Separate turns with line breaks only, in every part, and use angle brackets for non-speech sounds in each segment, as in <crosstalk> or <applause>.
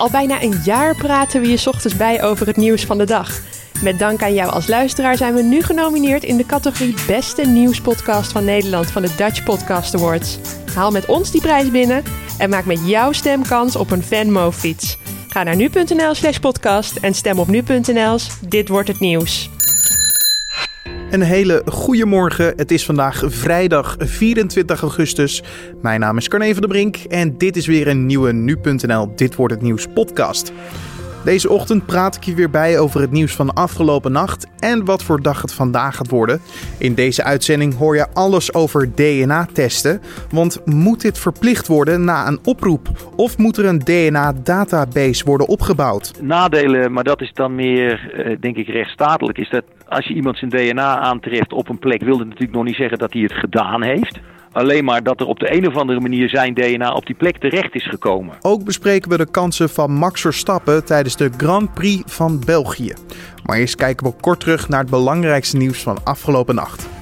Al bijna een jaar praten we je ochtends bij over het nieuws van de dag. Met dank aan jou als luisteraar zijn we nu genomineerd in de categorie Beste Nieuwspodcast van Nederland van de Dutch Podcast Awards. Haal met ons die prijs binnen en maak met jouw stem kans op een Venmo-fiets. Ga naar nu.nl slash podcast en stem op nu.nl. Dit wordt het nieuws.
Een hele goede morgen. Het is vandaag vrijdag 24 augustus. Mijn naam is Carne van der Brink en dit is weer een nieuwe nu.nl Dit wordt het nieuws podcast. Deze ochtend praat ik je weer bij over het nieuws van afgelopen nacht en wat voor dag het vandaag gaat worden. In deze uitzending hoor je alles over DNA-testen. Want moet dit verplicht worden na een oproep? Of moet er een DNA-database worden opgebouwd?
Nadelen, maar dat is dan meer, eh, denk ik, rechtsstatelijk, is dat als je iemand zijn DNA aantreft op een plek, wil dat natuurlijk nog niet zeggen dat hij het gedaan heeft. Alleen maar dat er op de een of andere manier zijn DNA op die plek terecht is gekomen.
Ook bespreken we de kansen van Max Verstappen tijdens de Grand Prix van België. Maar eerst kijken we kort terug naar het belangrijkste nieuws van afgelopen nacht.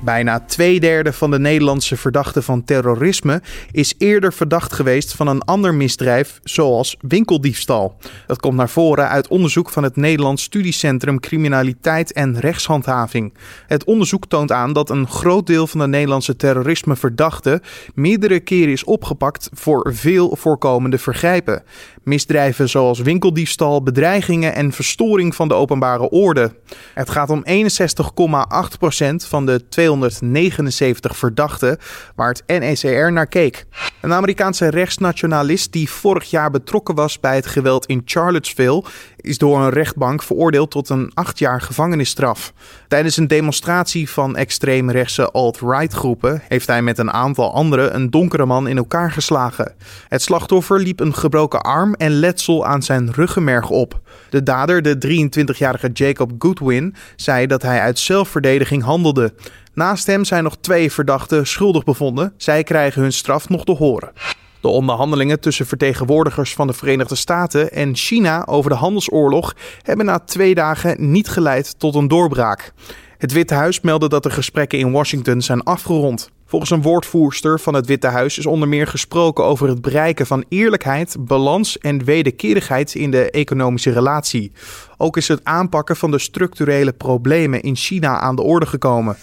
Bijna twee derde van de Nederlandse verdachten van terrorisme is eerder verdacht geweest van een ander misdrijf, zoals winkeldiefstal. Dat komt naar voren uit onderzoek van het Nederlands Studiecentrum Criminaliteit en Rechtshandhaving. Het onderzoek toont aan dat een groot deel van de Nederlandse terrorismeverdachten meerdere keren is opgepakt voor veel voorkomende vergrijpen. Misdrijven zoals winkeldiefstal, bedreigingen en verstoring van de openbare orde. Het gaat om 61,8% van de 279 verdachten waar het NECR naar keek. Een Amerikaanse rechtsnationalist die vorig jaar betrokken was bij het geweld in Charlottesville is door een rechtbank veroordeeld tot een acht jaar gevangenisstraf. Tijdens een demonstratie van extreemrechtse alt-right groepen heeft hij met een aantal anderen een donkere man in elkaar geslagen. Het slachtoffer liep een gebroken arm en letsel aan zijn ruggenmerg op. De dader, de 23-jarige Jacob Goodwin, zei dat hij uit zelfverdediging handelde. Naast hem zijn nog twee verdachten schuldig bevonden. Zij krijgen hun straf nog te horen. De onderhandelingen tussen vertegenwoordigers van de Verenigde Staten en China over de handelsoorlog hebben na twee dagen niet geleid tot een doorbraak. Het Witte Huis meldde dat de gesprekken in Washington zijn afgerond. Volgens een woordvoerster van het Witte Huis is onder meer gesproken over het bereiken van eerlijkheid, balans en wederkerigheid in de economische relatie. Ook is het aanpakken van de structurele problemen in China aan de orde gekomen.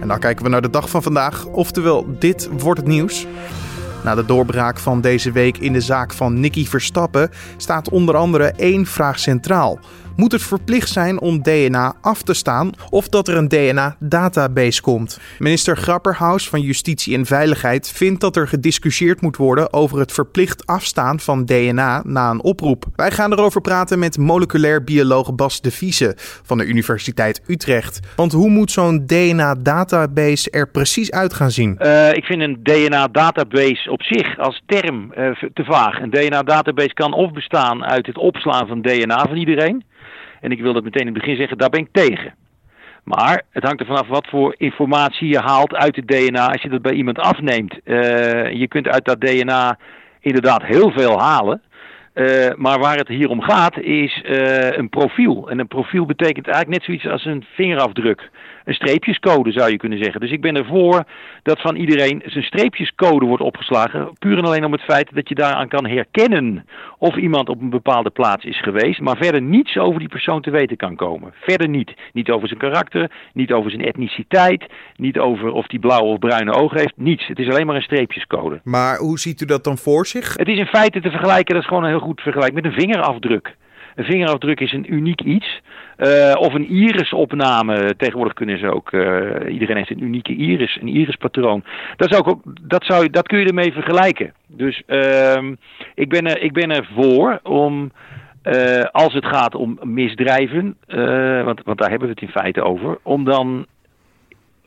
En dan kijken we naar de dag van vandaag, oftewel dit wordt het nieuws. Na de doorbraak van deze week in de zaak van Nicky Verstappen staat onder andere één vraag centraal moet het verplicht zijn om DNA af te staan of dat er een DNA-database komt. Minister Grapperhaus van Justitie en Veiligheid vindt dat er gediscussieerd moet worden over het verplicht afstaan van DNA na een oproep. Wij gaan erover praten met moleculair bioloog Bas de Viese van de Universiteit Utrecht. Want hoe moet zo'n DNA-database er precies uit gaan zien?
Uh, ik vind een DNA-database op zich als term uh, te vaag. Een DNA-database kan of bestaan uit het opslaan van DNA van iedereen. En ik wil dat meteen in het begin zeggen, daar ben ik tegen. Maar het hangt er vanaf wat voor informatie je haalt uit het DNA als je dat bij iemand afneemt. Uh, je kunt uit dat DNA inderdaad heel veel halen. Uh, maar waar het hier om gaat is uh, een profiel. En een profiel betekent eigenlijk net zoiets als een vingerafdruk een streepjescode zou je kunnen zeggen. Dus ik ben ervoor dat van iedereen zijn streepjescode wordt opgeslagen. Puur en alleen om het feit dat je daaraan kan herkennen of iemand op een bepaalde plaats is geweest. Maar verder niets over die persoon te weten kan komen. Verder niet. Niet over zijn karakter, niet over zijn etniciteit, niet over of hij blauwe of bruine ogen heeft. Niets. Het is alleen maar een streepjescode.
Maar hoe ziet u dat dan voor zich?
Het is in feite te vergelijken, dat is gewoon een heel goed vergelijk met een vingerafdruk. Een vingerafdruk is een uniek iets. Uh, of een irisopname. Tegenwoordig kunnen ze ook. Uh, iedereen heeft een unieke iris, een irispatroon. Dat, ook, dat, zou, dat kun je ermee vergelijken. Dus uh, ik, ben er, ik ben er voor om. Uh, als het gaat om misdrijven, want, want daar hebben we het in feite over, om dan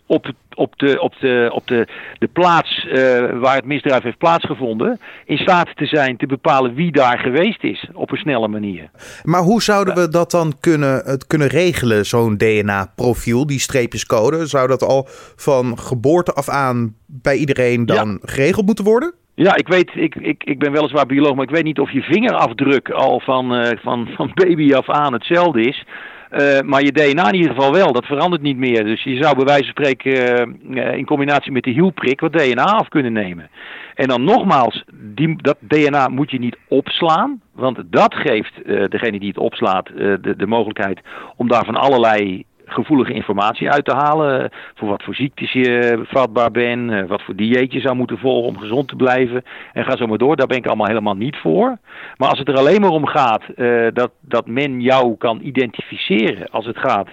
op, op, de, op, de, op de, de plaats uh, waar het misdrijf heeft plaatsgevonden in staat te zijn te bepalen wie daar geweest is op een snelle manier.
Maar hoe zouden we dat dan kunnen, het kunnen regelen, zo'n DNA-profiel, die streepjescode? Zou dat al van geboorte af aan bij iedereen dan ja. geregeld moeten worden?
Ja, ik weet, ik, ik, ik ben weliswaar bioloog, maar ik weet niet of je vingerafdruk al van, uh, van, van baby af aan hetzelfde is. Uh, maar je DNA in ieder geval wel, dat verandert niet meer. Dus je zou bij wijze van spreken uh, in combinatie met de hielprik wat DNA af kunnen nemen. En dan nogmaals, die, dat DNA moet je niet opslaan, want dat geeft uh, degene die het opslaat de, de mogelijkheid om daar van allerlei gevoelige informatie uit te halen. Voor wat voor ziektes je vatbaar bent, eh, wat voor dieet je zou moeten volgen om gezond te blijven. En ga zo maar door, daar ben ik allemaal helemaal niet voor. Maar als het er alleen maar om gaat uh, dat, dat men jou kan identificeren als het gaat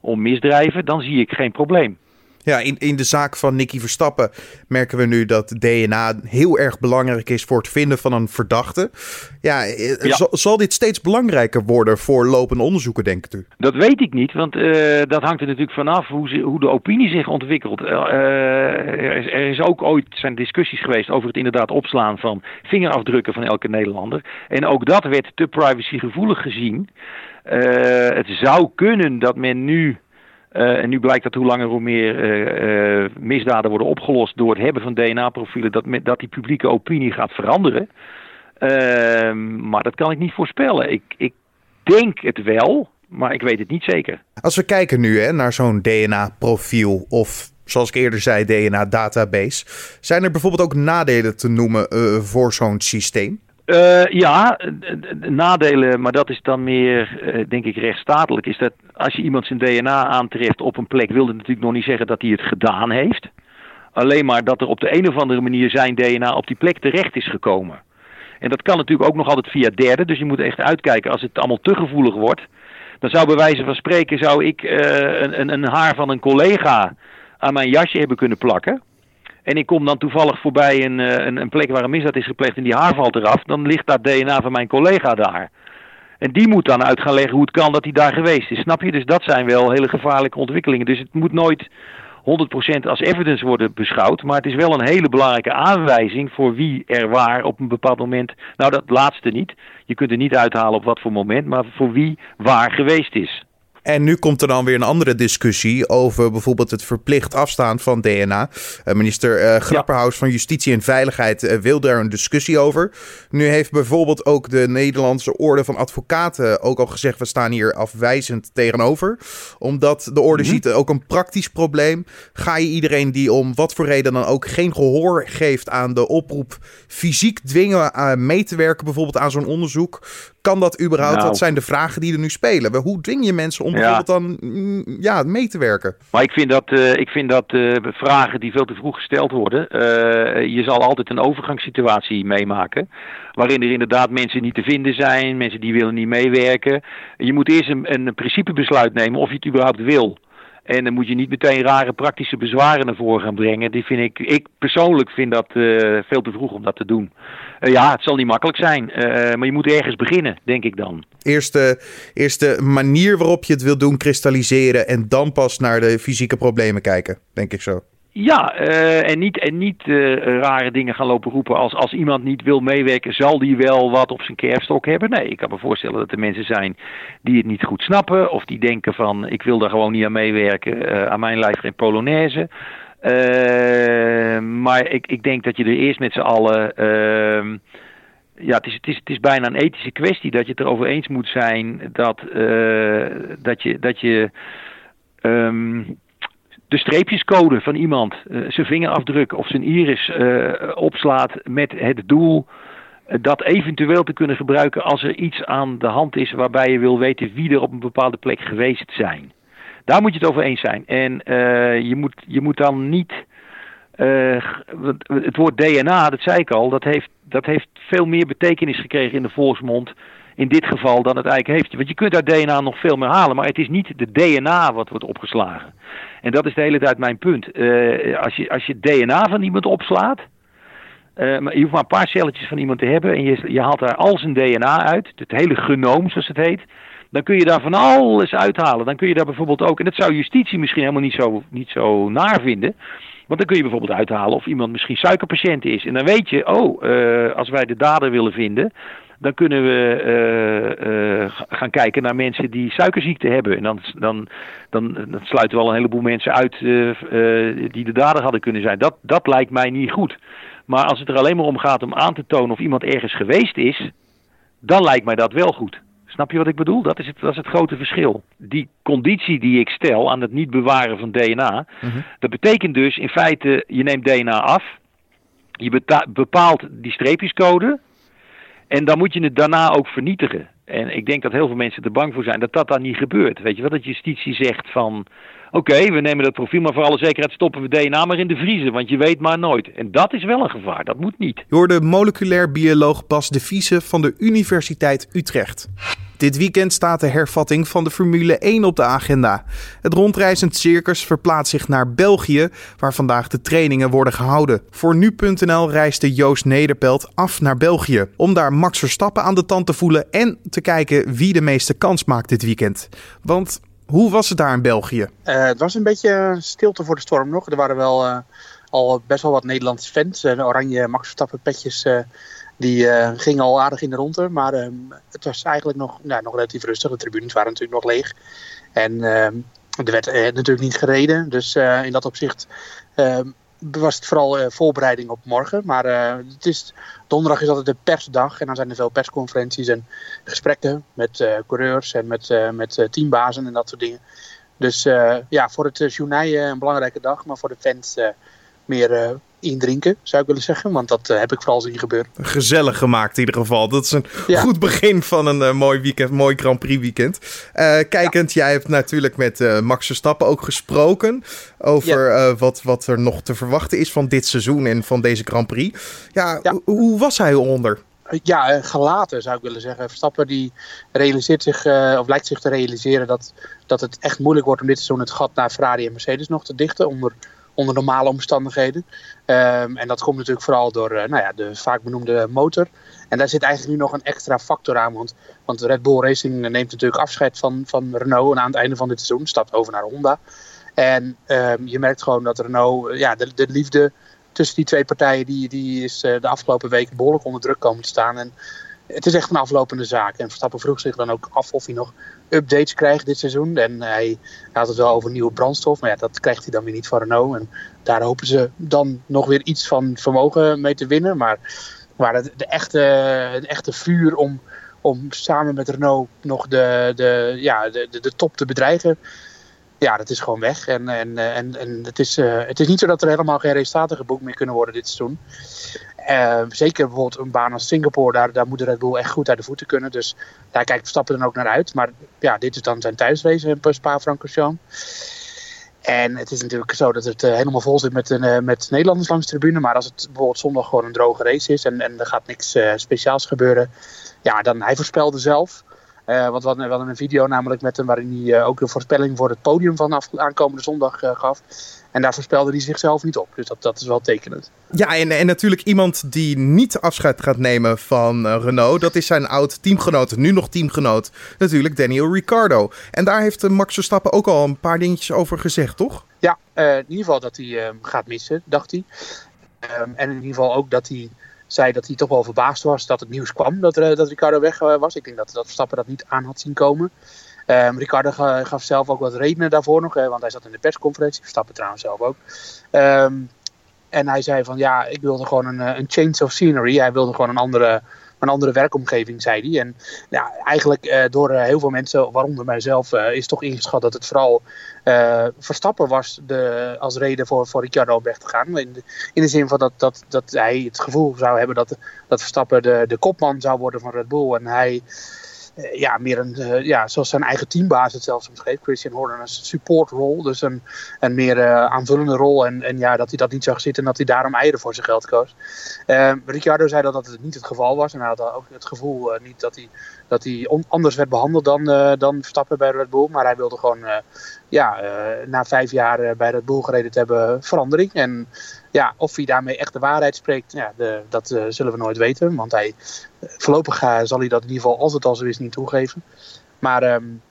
om misdrijven, dan zie ik geen probleem.
Ja, in, in de zaak van Nicky Verstappen merken we nu dat DNA heel erg belangrijk is voor het vinden van een verdachte. Ja, eh, Zal, dit steeds belangrijker worden voor lopende onderzoeken, denkt u?
Dat weet ik niet, want uh, dat hangt er natuurlijk vanaf hoe, ze, hoe de opinie zich ontwikkelt. Uh, er, is, er, is, ook ooit zijn discussies geweest over het inderdaad opslaan van vingerafdrukken van elke Nederlander. En ook dat werd te privacygevoelig gezien. het zou kunnen dat men nu uh, en nu blijkt dat hoe langer hoe meer uh, uh, misdaden worden opgelost door het hebben van DNA-profielen, dat, dat die publieke opinie gaat veranderen. Ehm, maar dat kan ik niet voorspellen. Ik, ik denk het wel, maar ik weet het niet zeker.
Als we kijken nu hè, naar zo'n DNA-profiel of zoals ik eerder zei, DNA-database, zijn er bijvoorbeeld ook nadelen te noemen voor zo'n systeem?
Uh, ja, nadelen, maar dat is dan meer, uh, denk ik, rechtsstatelijk. Is dat als je iemand zijn DNA aantreft op een plek, wil dat natuurlijk nog niet zeggen dat hij het gedaan heeft. Alleen maar dat er op de een of andere manier zijn DNA op die plek terecht is gekomen. En dat kan natuurlijk ook nog altijd via derden, dus je moet echt uitkijken als het allemaal te gevoelig wordt. Dan zou bij wijze van spreken zou ik uh, een, een haar van een collega aan mijn jasje hebben kunnen plakken. En ik kom dan toevallig voorbij een, eh, een, een plek waar een misdaad is gepleegd en die haar valt eraf. Dan ligt dat DNA van mijn collega daar. En die moet dan uit gaan leggen hoe het kan dat hij daar geweest is. Snap je? Dus dat zijn wel hele gevaarlijke ontwikkelingen. Dus het moet nooit 100% als evidence worden beschouwd. Maar het is wel een hele belangrijke aanwijzing voor wie er waar op een bepaald moment. Nou, dat laatste niet. Je kunt er niet uithalen op wat voor moment, maar voor wie waar geweest is.
En nu komt er dan weer een andere discussie over bijvoorbeeld het verplicht afstaan van DNA. Uh, minister uh, Grapperhaus van Justitie en Veiligheid uh, wil daar een discussie over. Nu heeft bijvoorbeeld ook de Nederlandse Orde van Advocaten ook al gezegd: we staan hier afwijzend tegenover. Omdat de orde mm ziet ook een praktisch probleem. Ga je iedereen die om wat voor reden dan ook geen gehoor geeft aan de oproep fysiek dwingen mee te werken, bijvoorbeeld aan zo'n onderzoek? Kan dat überhaupt? Nou. Wat zijn de vragen die er nu spelen? Hoe dwing je mensen om bijvoorbeeld dan mm, ja, mee te werken?
Maar ik vind dat, uh, ik vind dat uh, vragen die veel te vroeg gesteld worden. Uh, je zal altijd een overgangssituatie meemaken. Waarin er inderdaad mensen niet te vinden zijn, mensen die willen niet meewerken. Je moet eerst een, een principebesluit nemen of je het überhaupt wil. En dan moet je niet meteen rare praktische bezwaren naar voren gaan brengen. Die vind ik, ik persoonlijk vind dat uh, veel te vroeg om dat te doen. Uh, ja, het zal niet makkelijk zijn, uh, maar je moet ergens beginnen, denk ik dan.
Eerste, eerste manier waarop je het wil doen, kristalliseren en dan pas naar de fysieke problemen kijken, denk ik zo.
Ja, uh, en niet, en niet uh, rare dingen gaan lopen roepen als als iemand niet wil meewerken, zal die wel wat op zijn kerfstok hebben? Nee, ik kan me voorstellen dat er mensen zijn die het niet goed snappen of die denken van ik wil daar gewoon niet aan meewerken, uh, aan mijn lijf geen Polonaise. Maar ik, ik denk dat je er eerst met z'n allen ehm, ja, het is, het, is, het is bijna een ethische kwestie dat je het erover eens moet zijn dat, dat je, dat je um, de streepjescode van iemand, uh, zijn vingerafdruk of zijn iris opslaat met het doel dat eventueel te kunnen gebruiken als er iets aan de hand is waarbij je wil weten wie er op een bepaalde plek geweest zijn. Daar moet je het over eens zijn. En je, moet, je moet dan niet. het woord DNA, dat zei ik al, dat heeft, dat heeft veel meer betekenis gekregen in de volksmond in dit geval dan het eigenlijk heeft. Want je kunt uit DNA nog veel meer halen, maar het is niet de DNA wat wordt opgeslagen. En dat is de hele tijd mijn punt. Uh, als, je, als je DNA van iemand opslaat, maar je hoeft maar een paar celletjes van iemand te hebben en je, je haalt daar al zijn DNA uit, het hele genoom zoals het heet. Dan kun je daar van alles uithalen. Dan kun je daar bijvoorbeeld ook, en dat zou justitie misschien helemaal niet zo, niet zo naar vinden. Want dan kun je bijvoorbeeld uithalen of iemand misschien suikerpatiënt is. En dan weet je, oh, uh, als wij de dader willen vinden, dan kunnen we uh, uh, gaan kijken naar mensen die suikerziekte hebben. En dan, dan, dan, sluiten we al een heleboel mensen uit die de dader hadden kunnen zijn. Dat, dat lijkt mij niet goed. Maar als het er alleen maar om gaat om aan te tonen of iemand ergens geweest is, dan lijkt mij dat wel goed. Snap je wat ik bedoel? Dat is het, dat is het grote verschil. Die conditie die ik stel aan het niet bewaren van DNA,
Mhm.
dat betekent dus in feite, je neemt DNA af, je bepaalt die streepjescode en dan moet je het daarna ook vernietigen. En ik denk dat heel veel mensen er bang voor zijn dat dat dan niet gebeurt. Weet je wat? Dat justitie zegt van, oké, we nemen dat profiel, maar voor alle zekerheid stoppen we DNA maar in de vriezer, want je weet maar nooit. En dat is wel een gevaar, dat moet niet.
Je hoorde moleculair bioloog Bas de Vieze van de Universiteit Utrecht. Dit weekend staat de hervatting van de Formule 1 op de agenda. Het rondreizend circus verplaatst zich naar België, waar vandaag de trainingen worden gehouden. Voor nu.nl reisde Joost Nederpelt af naar België om daar Max Verstappen aan de tand te voelen en te kijken wie de meeste kans maakt dit weekend. Want hoe was het daar in België?
Uh, het was een beetje stilte voor de storm nog. Er waren wel uh, al best wel wat Nederlandse fans. Uh, oranje Max Verstappen petjes die gingen al aardig in de ronde. Maar het was eigenlijk nog, nou, nog relatief rustig. De tribunes waren natuurlijk nog leeg. En er werd natuurlijk niet gereden. Dus in dat opzicht was het vooral uh, voorbereiding op morgen. Maar uh, het is, donderdag is altijd de persdag. En dan zijn er veel persconferenties en gesprekken met uh, coureurs en met, met teambazen en dat soort dingen. Dus ja, voor het journaal een belangrijke dag. Maar voor de fans meer indrinken, zou ik willen zeggen. Want dat heb ik vooral zien gebeuren.
Gezellig gemaakt in ieder geval. Dat is een ja. goed begin van een mooi weekend, mooi Grand Prix weekend. kijkend, ja. jij hebt natuurlijk met Max Verstappen ook gesproken over ja. uh, wat, wat er nog te verwachten is van dit seizoen en van deze Grand Prix. Ja, hoe was hij onder?
Ja, gelaten zou ik willen zeggen. Verstappen die realiseert zich, uh, of lijkt zich te realiseren dat, dat het echt moeilijk wordt om dit seizoen het gat naar Ferrari en Mercedes nog te dichten onder, onder normale omstandigheden. Um, en dat komt natuurlijk vooral door uh, nou ja, de vaak benoemde motor. En daar zit eigenlijk nu nog een extra factor aan. Want, want Red Bull Racing neemt natuurlijk afscheid van, van Renault. En aan het einde van dit seizoen stapt over naar Honda. En um, je merkt gewoon dat Renault, ja, de, de liefde tussen die twee partijen, die, die is uh, de afgelopen weken behoorlijk onder druk komen te staan. En het is echt een aflopende zaak. En Verstappen vroeg zich dan ook af of hij nog updates krijgt dit seizoen. En hij had het wel over nieuwe brandstof, maar ja, dat krijgt hij dan weer niet van Renault. En daar hopen ze dan nog weer iets van vermogen mee te winnen. Maar, maar de, de, echte, echte vuur om, om samen met Renault nog de, de, ja, de, de top te bedreigen ja, dat is gewoon weg. En, en, en, en het, is, uh, het is niet zo dat er helemaal geen resultaten geboekt meer kunnen worden dit seizoen. Uh, zeker bijvoorbeeld een baan als Singapore, daar, daar moet de Red echt goed uit de voeten kunnen. Dus daar kijkt Verstappen dan ook naar uit. Maar ja, dit is dan zijn thuisrace in Spa-Francorchamps. En het is natuurlijk zo dat het helemaal vol zit met, uh, met Nederlanders langs de tribune. Maar als het bijvoorbeeld zondag gewoon een droge race is en, en er gaat niks speciaals gebeuren. Ja, dan hij voorspelde zelf. Uh, want we hadden, we hadden een video namelijk met hem waarin hij uh, ook een voorspelling voor het podium van af, aankomende zondag uh, gaf. En daar voorspelde hij zichzelf niet op. Dus dat, dat is wel tekenend.
Ja, en, en natuurlijk iemand die niet afscheid gaat nemen van Renault. Dat is zijn oud teamgenoot, nu nog teamgenoot, natuurlijk Daniel Ricciardo. En daar heeft Max Verstappen ook al een paar dingetjes over gezegd, toch?
Ja, in ieder geval dat hij gaat missen, dacht hij. Um, en in ieder geval ook dat hij zei dat hij toch wel verbaasd was dat het nieuws kwam dat, uh, dat Ricardo weg uh, was. Ik denk dat, dat Verstappen dat niet aan had zien komen. Um, Ricardo gaf zelf ook wat redenen daarvoor nog, want hij zat in de persconferentie. Verstappen trouwens zelf ook. Um, en hij zei van ja, ik wilde gewoon een, een change of scenery. Hij wilde gewoon een andere, een andere werkomgeving, zei hij. En ja, eigenlijk uh, door uh, heel veel mensen, waaronder mijzelf, uh, is toch ingeschat dat het vooral Verstappen was de, als reden voor, voor Ricciardo om weg te gaan. In de, in de zin van dat, dat, dat hij het gevoel zou hebben dat, dat Verstappen de, de kopman zou worden van Red Bull. En hij ja, meer een, uh, ja, zoals zijn eigen teambaas het zelfs omschreef, Christian Horner, een supportrol. Dus een, een meer uh, aanvullende rol. En, en ja, dat hij dat niet zag zitten en dat hij daarom eieren voor zijn geld koos. Uh, Ricciardo zei dat dat niet het geval was. En hij had ook het gevoel niet dat hij, dat hij anders werd behandeld dan, dan Verstappen bij Red Bull. Maar hij wilde gewoon, ja, na vijf jaar bij Red Bull gereden te hebben, verandering. En ja, of hij daarmee echt de waarheid spreekt, ja, de, dat uh, zullen we nooit weten. Want hij, voorlopig zal hij dat in ieder geval als het al zo is niet toegeven. Maar, um,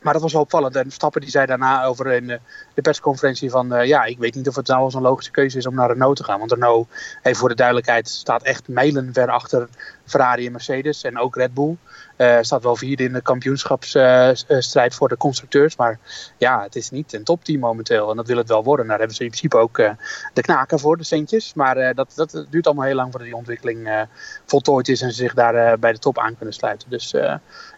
maar dat was wel opvallend. En Stappen die zei daarna over in de, persconferentie van... Ja, ik weet niet of het nou als een logische keuze is om naar Renault te gaan. Want Renault heeft voor de duidelijkheid staat echt mijlenver achter Ferrari en Mercedes en ook Red Bull. Uh, staat wel vierde in de kampioenschapsstrijd voor de constructeurs. Maar ja, het is niet een topteam momenteel. En dat wil het wel worden. Daar hebben ze in principe ook de knaken voor, de centjes. Maar dat, dat duurt allemaal heel lang voordat die ontwikkeling voltooid is. En ze zich daar bij de top aan kunnen sluiten. Dus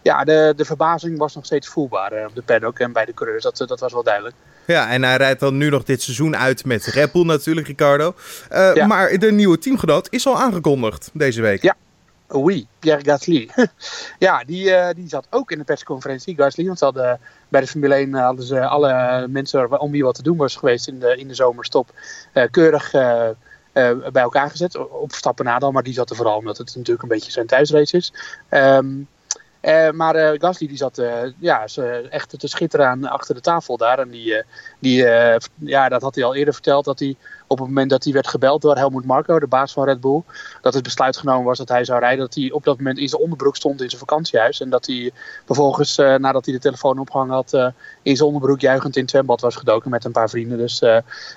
ja, de, de verbazing was nog steeds voelbaar op de paddock en bij de coureurs. Dat, dat was wel duidelijk.
Ja, en hij rijdt dan nu nog dit seizoen uit met Red Bull natuurlijk, Ricardo. Uh, Maar de nieuwe teamgenoot is al aangekondigd deze week.
Ja, oui, Pierre Gasly. <laughs> ja, die, uh, die zat ook in de persconferentie, Gasly. Want ze hadden, bij de Formule 1 hadden ze alle mensen om wie wat te doen was geweest in de, in de zomerstop uh, keurig bij elkaar gezet. Op Verstappen na dan, maar die zat er vooral omdat het natuurlijk een beetje zijn thuisrace is. Um, uh, maar uh, Gasly die zat uh, ja, echt te schitteren achter de tafel daar. En die, die, ja, dat had hij al eerder verteld. Dat hij op het moment dat hij werd gebeld door Helmut Marko, de baas van Red Bull. Dat het besluit genomen was dat hij zou rijden. Dat hij op dat moment in zijn onderbroek stond in zijn vakantiehuis. En dat hij vervolgens, nadat hij de telefoon opgehangen had, in zijn onderbroek juichend in het zwembad was gedoken met een paar vrienden. Dus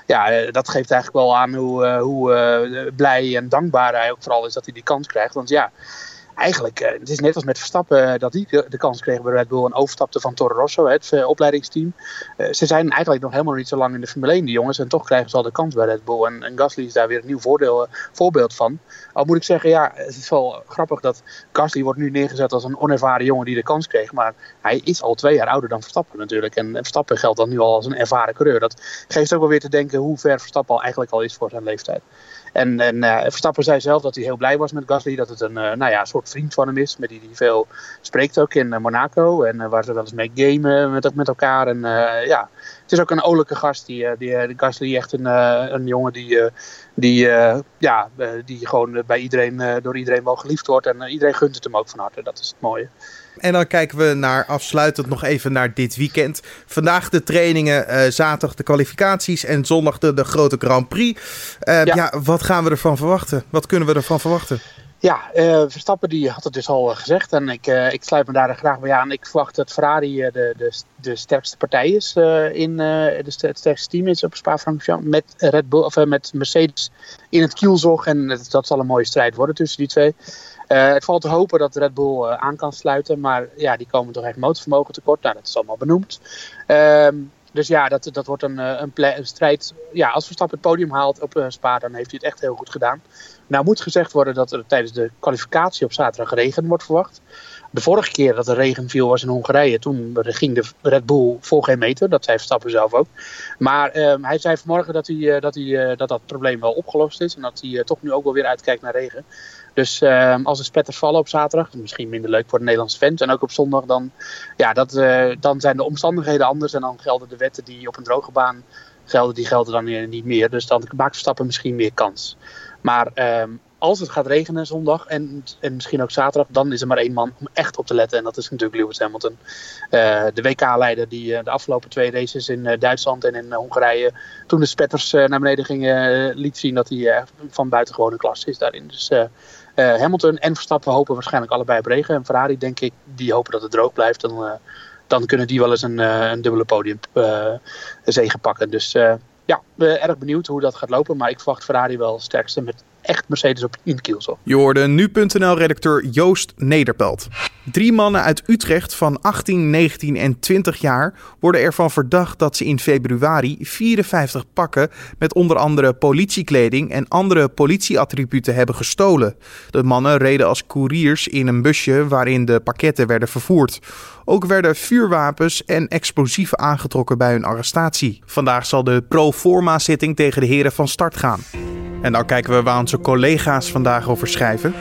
ja, dat geeft eigenlijk wel aan hoe, hoe blij en dankbaar hij ook vooral is dat hij die kans krijgt. Want ja eigenlijk, uh, het is net als met Verstappen uh, dat hij de, kans kreeg bij Red Bull en overstapte van Toro Rosso, het uh, opleidingsteam. ze zijn eigenlijk nog helemaal niet zo lang in de Formule 1, die jongens, en toch krijgen ze al de kans bij Red Bull. En, Gasly is daar weer een nieuw voorbeeld van. Al moet ik zeggen, ja, het is wel grappig dat Gasly wordt nu neergezet als een onervaren jongen die de kans kreeg, maar hij is al twee jaar ouder dan Verstappen natuurlijk. En Verstappen geldt dan nu al als een ervaren coureur. Dat geeft ook wel weer te denken hoe ver Verstappen al eigenlijk al is voor zijn leeftijd. En, en uh, Verstappen zei zelf dat hij heel blij was met Gasly. Dat het een uh, nou ja, soort vriend van hem is. Met die hij veel spreekt ook in uh, Monaco. En waar ze wel eens mee gamen met, elkaar. En ja, het is ook een olijke gast. Die, die, Gasly echt een, een jongen die, die, ja, die gewoon bij iedereen, door iedereen wel geliefd wordt. En iedereen gunt het hem ook van harte. Dat is het mooie.
En dan kijken we naar afsluitend nog even naar dit weekend. Vandaag de trainingen, uh, zaterdag de kwalificaties en zondag de, de grote Grand Prix. Uh, ja. ja. wat gaan we ervan verwachten? Wat kunnen we ervan verwachten?
Ja, uh, Verstappen die had het dus al gezegd en ik, ik sluit me daar graag bij aan. Ik verwacht dat Ferrari de, de, de sterkste partij is in de het sterkste team is op Spa-Francorchamps met Red Bull of met Mercedes in het kielzog en dat zal een mooie strijd worden tussen die twee. Het valt te hopen dat Red Bull uh, aan kan sluiten. Maar ja, die komen toch echt motorvermogen tekort. Nou, dat is allemaal benoemd. Uh, dus ja, dat, dat wordt een, eh, een, een, strijd. Ja, als Verstappen het podium haalt op Spa, dan heeft hij het echt heel goed gedaan. Nou moet gezegd worden dat er tijdens de kwalificatie op zaterdag regen wordt verwacht. De vorige keer dat er regen viel was in Hongarije. Toen ging de Red Bull voor geen meter. Dat zei Verstappen zelf ook. Maar ehm, hij zei vanmorgen dat, hij, dat, hij, dat dat probleem wel opgelost is. En dat hij toch nu ook wel weer uitkijkt naar regen. Dus uh, als er spetters vallen op zaterdag, misschien minder leuk voor de Nederlandse fans. En ook op zondag, dan, ja, dat, dan zijn de omstandigheden anders. En dan gelden de wetten die op een droge baan gelden, die gelden dan niet meer. Dus dan maakt Verstappen misschien meer kans. Maar uh, als het gaat regenen zondag en, en misschien ook zaterdag, dan is er maar één man om echt op te letten. En dat is natuurlijk Lewis Hamilton. Uh, de WK-leider die uh, de afgelopen twee races in uh, Duitsland en in Hongarije, toen de spetters naar beneden gingen, liet zien dat hij van buitengewone klasse is daarin. Dus Hamilton en Verstappen hopen waarschijnlijk allebei op regen. En Ferrari, denk ik, die hopen dat het droog blijft. Dan, dan kunnen die wel eens een, een dubbele podium zegen pakken. Dus ja, erg benieuwd hoe dat gaat lopen. Maar ik verwacht Ferrari wel sterkste met echt Mercedes op in.
Je hoorde nu.nl-redacteur Joost Nederpelt. Drie mannen uit Utrecht van 18, 19 en 20 jaar worden ervan verdacht dat ze in februari 54 pakken met onder andere politiekleding en andere politieattributen hebben gestolen. De mannen reden als couriers in een busje waarin de pakketten werden vervoerd. Ook werden vuurwapens en explosieven aangetrokken bij hun arrestatie. Vandaag zal de pro forma zitting tegen de heren van start gaan. En dan kijken we waar onze collega's vandaag over schrijven.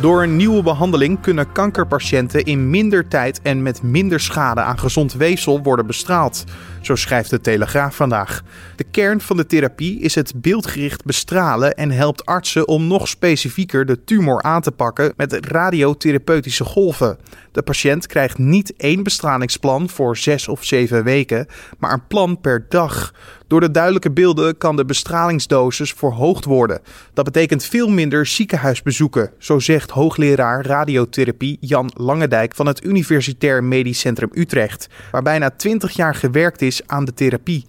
Door een nieuwe behandeling kunnen kankerpatiënten in minder tijd en met minder schade aan gezond weefsel worden bestraald. Zo schrijft de Telegraaf vandaag. De kern van de therapie is het beeldgericht bestralen en helpt artsen om nog specifieker de tumor aan te pakken met radiotherapeutische golven. De patiënt krijgt niet één bestralingsplan voor zes of zeven weken, maar een plan per dag. Door de duidelijke beelden kan de bestralingsdosis verhoogd worden. Dat betekent veel minder ziekenhuisbezoeken, zo zegt hoogleraar radiotherapie Jan Langendijk van het Universitair Medisch Centrum Utrecht, waar bijna 20 jaar gewerkt is aan de therapie.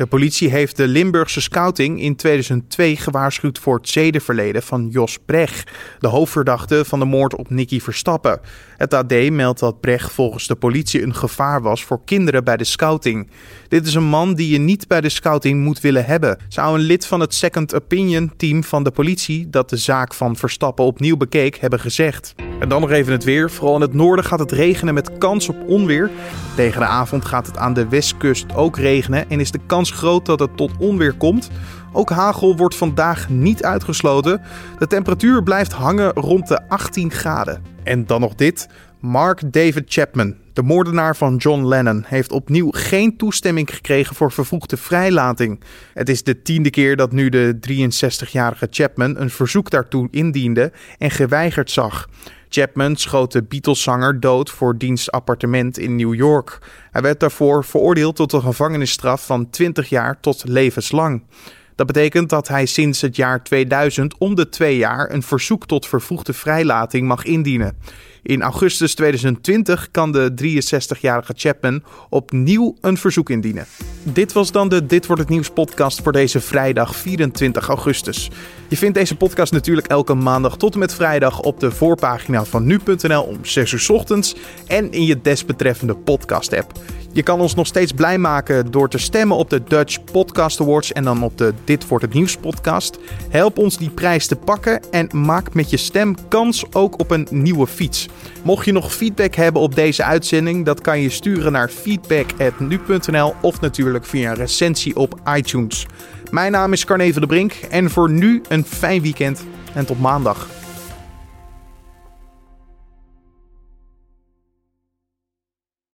De politie heeft de Limburgse scouting in 2002 gewaarschuwd voor het zedenverleden van Jos Brecht, de hoofdverdachte van de moord op Nicky Verstappen. Het AD meldt dat Brecht volgens de politie een gevaar was voor kinderen bij de scouting. Dit is een man die je niet bij de scouting moet willen hebben, zou een lid van het Second Opinion team van de politie dat de zaak van Verstappen opnieuw bekeek hebben gezegd. En dan nog even het weer. Vooral in het noorden gaat het regenen met kans op onweer. Tegen de avond gaat het aan de westkust ook regenen en de kans groot dat het tot onweer komt. Ook hagel wordt vandaag niet uitgesloten. De temperatuur blijft hangen rond de 18 graden. En dan nog dit. Mark David Chapman, de moordenaar van John Lennon, heeft opnieuw geen toestemming gekregen voor vervroegde vrijlating. Het is de tiende keer dat nu de 63-jarige Chapman een verzoek daartoe indiende en geweigerd zag. Chapman schoot de Beatles-zanger dood voor diens appartement in New York. Hij werd daarvoor veroordeeld tot een gevangenisstraf van 20 jaar tot levenslang. Dat betekent dat hij sinds het jaar 2000 om de twee jaar een verzoek tot vervroegde vrijlating mag indienen. In augustus 2020 kan de 63-jarige Chapman opnieuw een verzoek indienen. Dit was dan de Dit wordt het nieuws podcast voor deze vrijdag 24 augustus. Je vindt deze podcast natuurlijk elke maandag tot en met vrijdag op de voorpagina van nu.nl om 6 uur ochtends en in je desbetreffende podcast app. Je kan ons nog steeds blij maken door te stemmen op de Dutch Podcast Awards en dan op de Dit wordt het nieuws podcast. Help ons die prijs te pakken en maak met je stem kans ook op een nieuwe fiets. Mocht je nog feedback hebben op deze uitzending, dat kan je sturen naar feedback@nu.nl of natuurlijk via een recensie op iTunes. Mijn naam is Carne van de Brink en voor nu een fijn weekend en tot maandag.